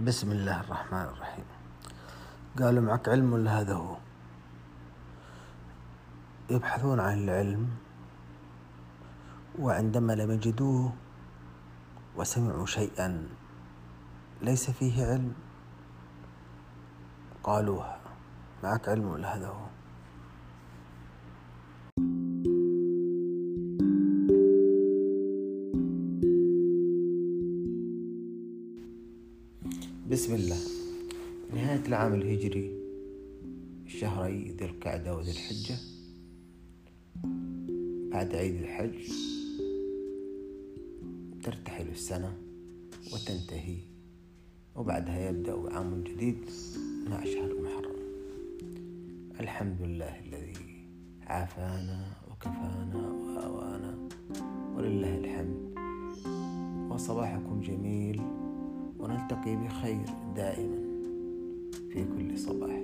بسم الله الرحمن الرحيم. قالوا معك علم ولا هذا هو؟ يبحثون عن العلم وعندما لم يجدوه وسمعوا شيئا ليس فيه علم قالوها معك علم ولا هذا هو؟ بسم الله. نهاية العام الهجري شهري ذي القعدة وذي الحجة. بعد عيد الحج ترتحل السنة وتنتهي وبعدها يبدأ عام جديد مع شهر المحرم الحمد لله الذي عافانا وكفانا وآوانا ولله الحمد. وصباحكم جميل. ونلتقي بخير دائما في كل صباح.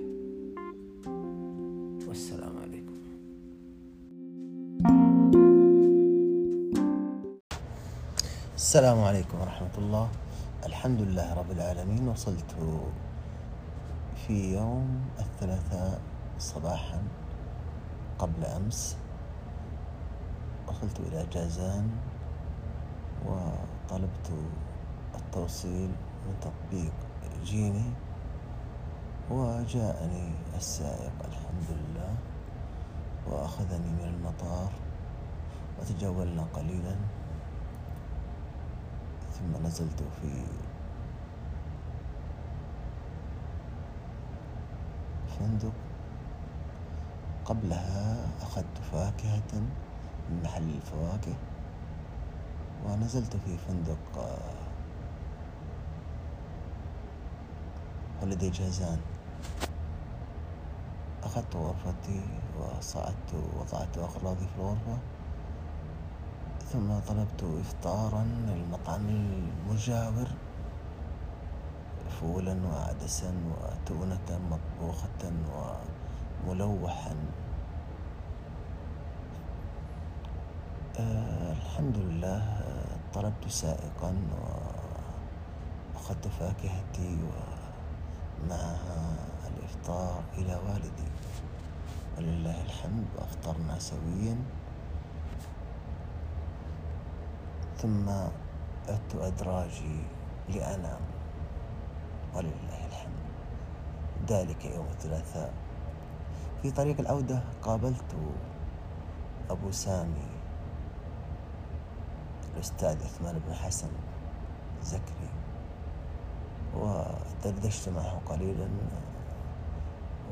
والسلام عليكم. السلام عليكم ورحمة الله. الحمد لله رب العالمين. وصلت في يوم الثلاثاء صباحا قبل أمس. وصلت إلى جازان وطلبت التوصيل من تطبيق جيني وجاءني السائق الحمد لله وأخذني من المطار وتجولنا قليلا ثم نزلت في فندق. قبلها أخذت فاكهة من محل الفواكه ونزلت في فندق ولدي جازان أخذت غرفتي وصعدت وضعت أغراضي في الغرفة ثم طلبت إفطارا للمطعم المجاور فولا وعدسا وتونة مطبوخة وملوحا. أه الحمد لله طلبت سائقا وأخذت فاكهتي ومعها الإفطار إلى والدي. ولله الحمد وأفطرنا سويا. ثم عدت أدراجي لأنام. ولله الحمد. ذلك يوم الثلاثاء. في طريق العودة قابلت أبو سامي الأستاذ عثمان بن حسن زكري. ودردشت معه قليلا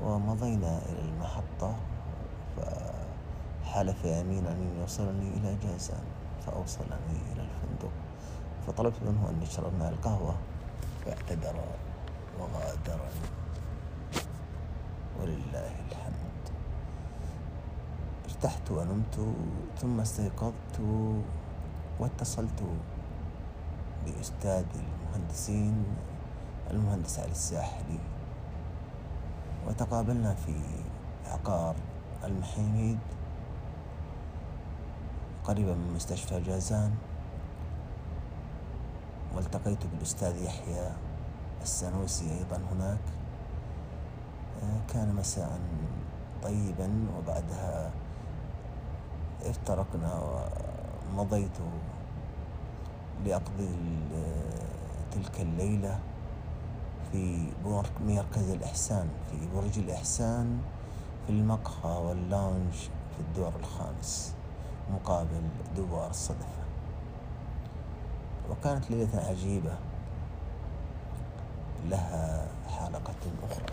ومضينا إلى المحطة فحلف يمينا أن يوصلني إلى جازان فأوصلني إلى الفندق. فطلبت منه أن يشرب معي القهوة فاعتذر وغادرني. ولله الحمد. ارتحت ونمت ثم استيقظت واتصلت بأستاذ المهندسين المهندس علي الساحلي وتقابلنا في عقار المحيميد قريبا من مستشفى جازان والتقيت بالأستاذ يحيى السنوسي أيضا هناك. كان مساء طيبا وبعدها افترقنا ومضيت لأقضي تلك الليلة. في مركز الإحسان في برج الإحسان في المقهى واللانج في الدور الخامس مقابل دوار الصدفة. وكانت ليلة عجيبة لها حلقة أخرى.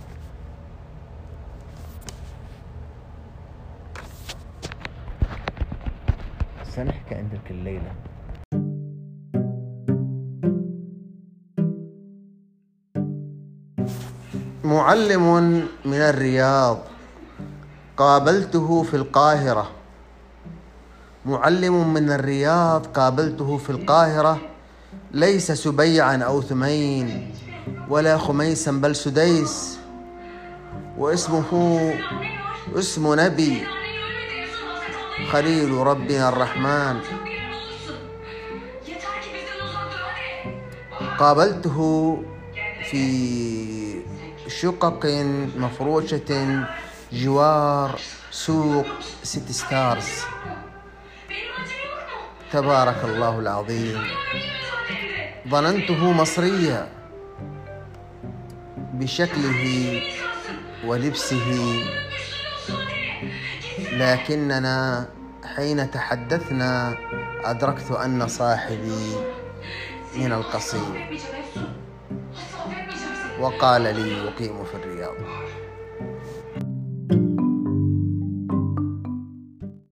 سنحكي عن تلك الليلة. معلم من الرياض. قابلته في القاهرة. معلم من الرياض قابلته في القاهرة. ليس سبيعا أو ثمين ولا خميسا بل سديس. واسمه اسم نبي. خليل ربنا الرحمن. قابلته في شقق مفروشة جوار سوق سيتي ستارز تبارك الله العظيم. ظننته مصريا بشكله ولبسه. لكننا حين تحدثنا أدركت أن صاحبي من القصيم. وقال لي يقيم في الرياض.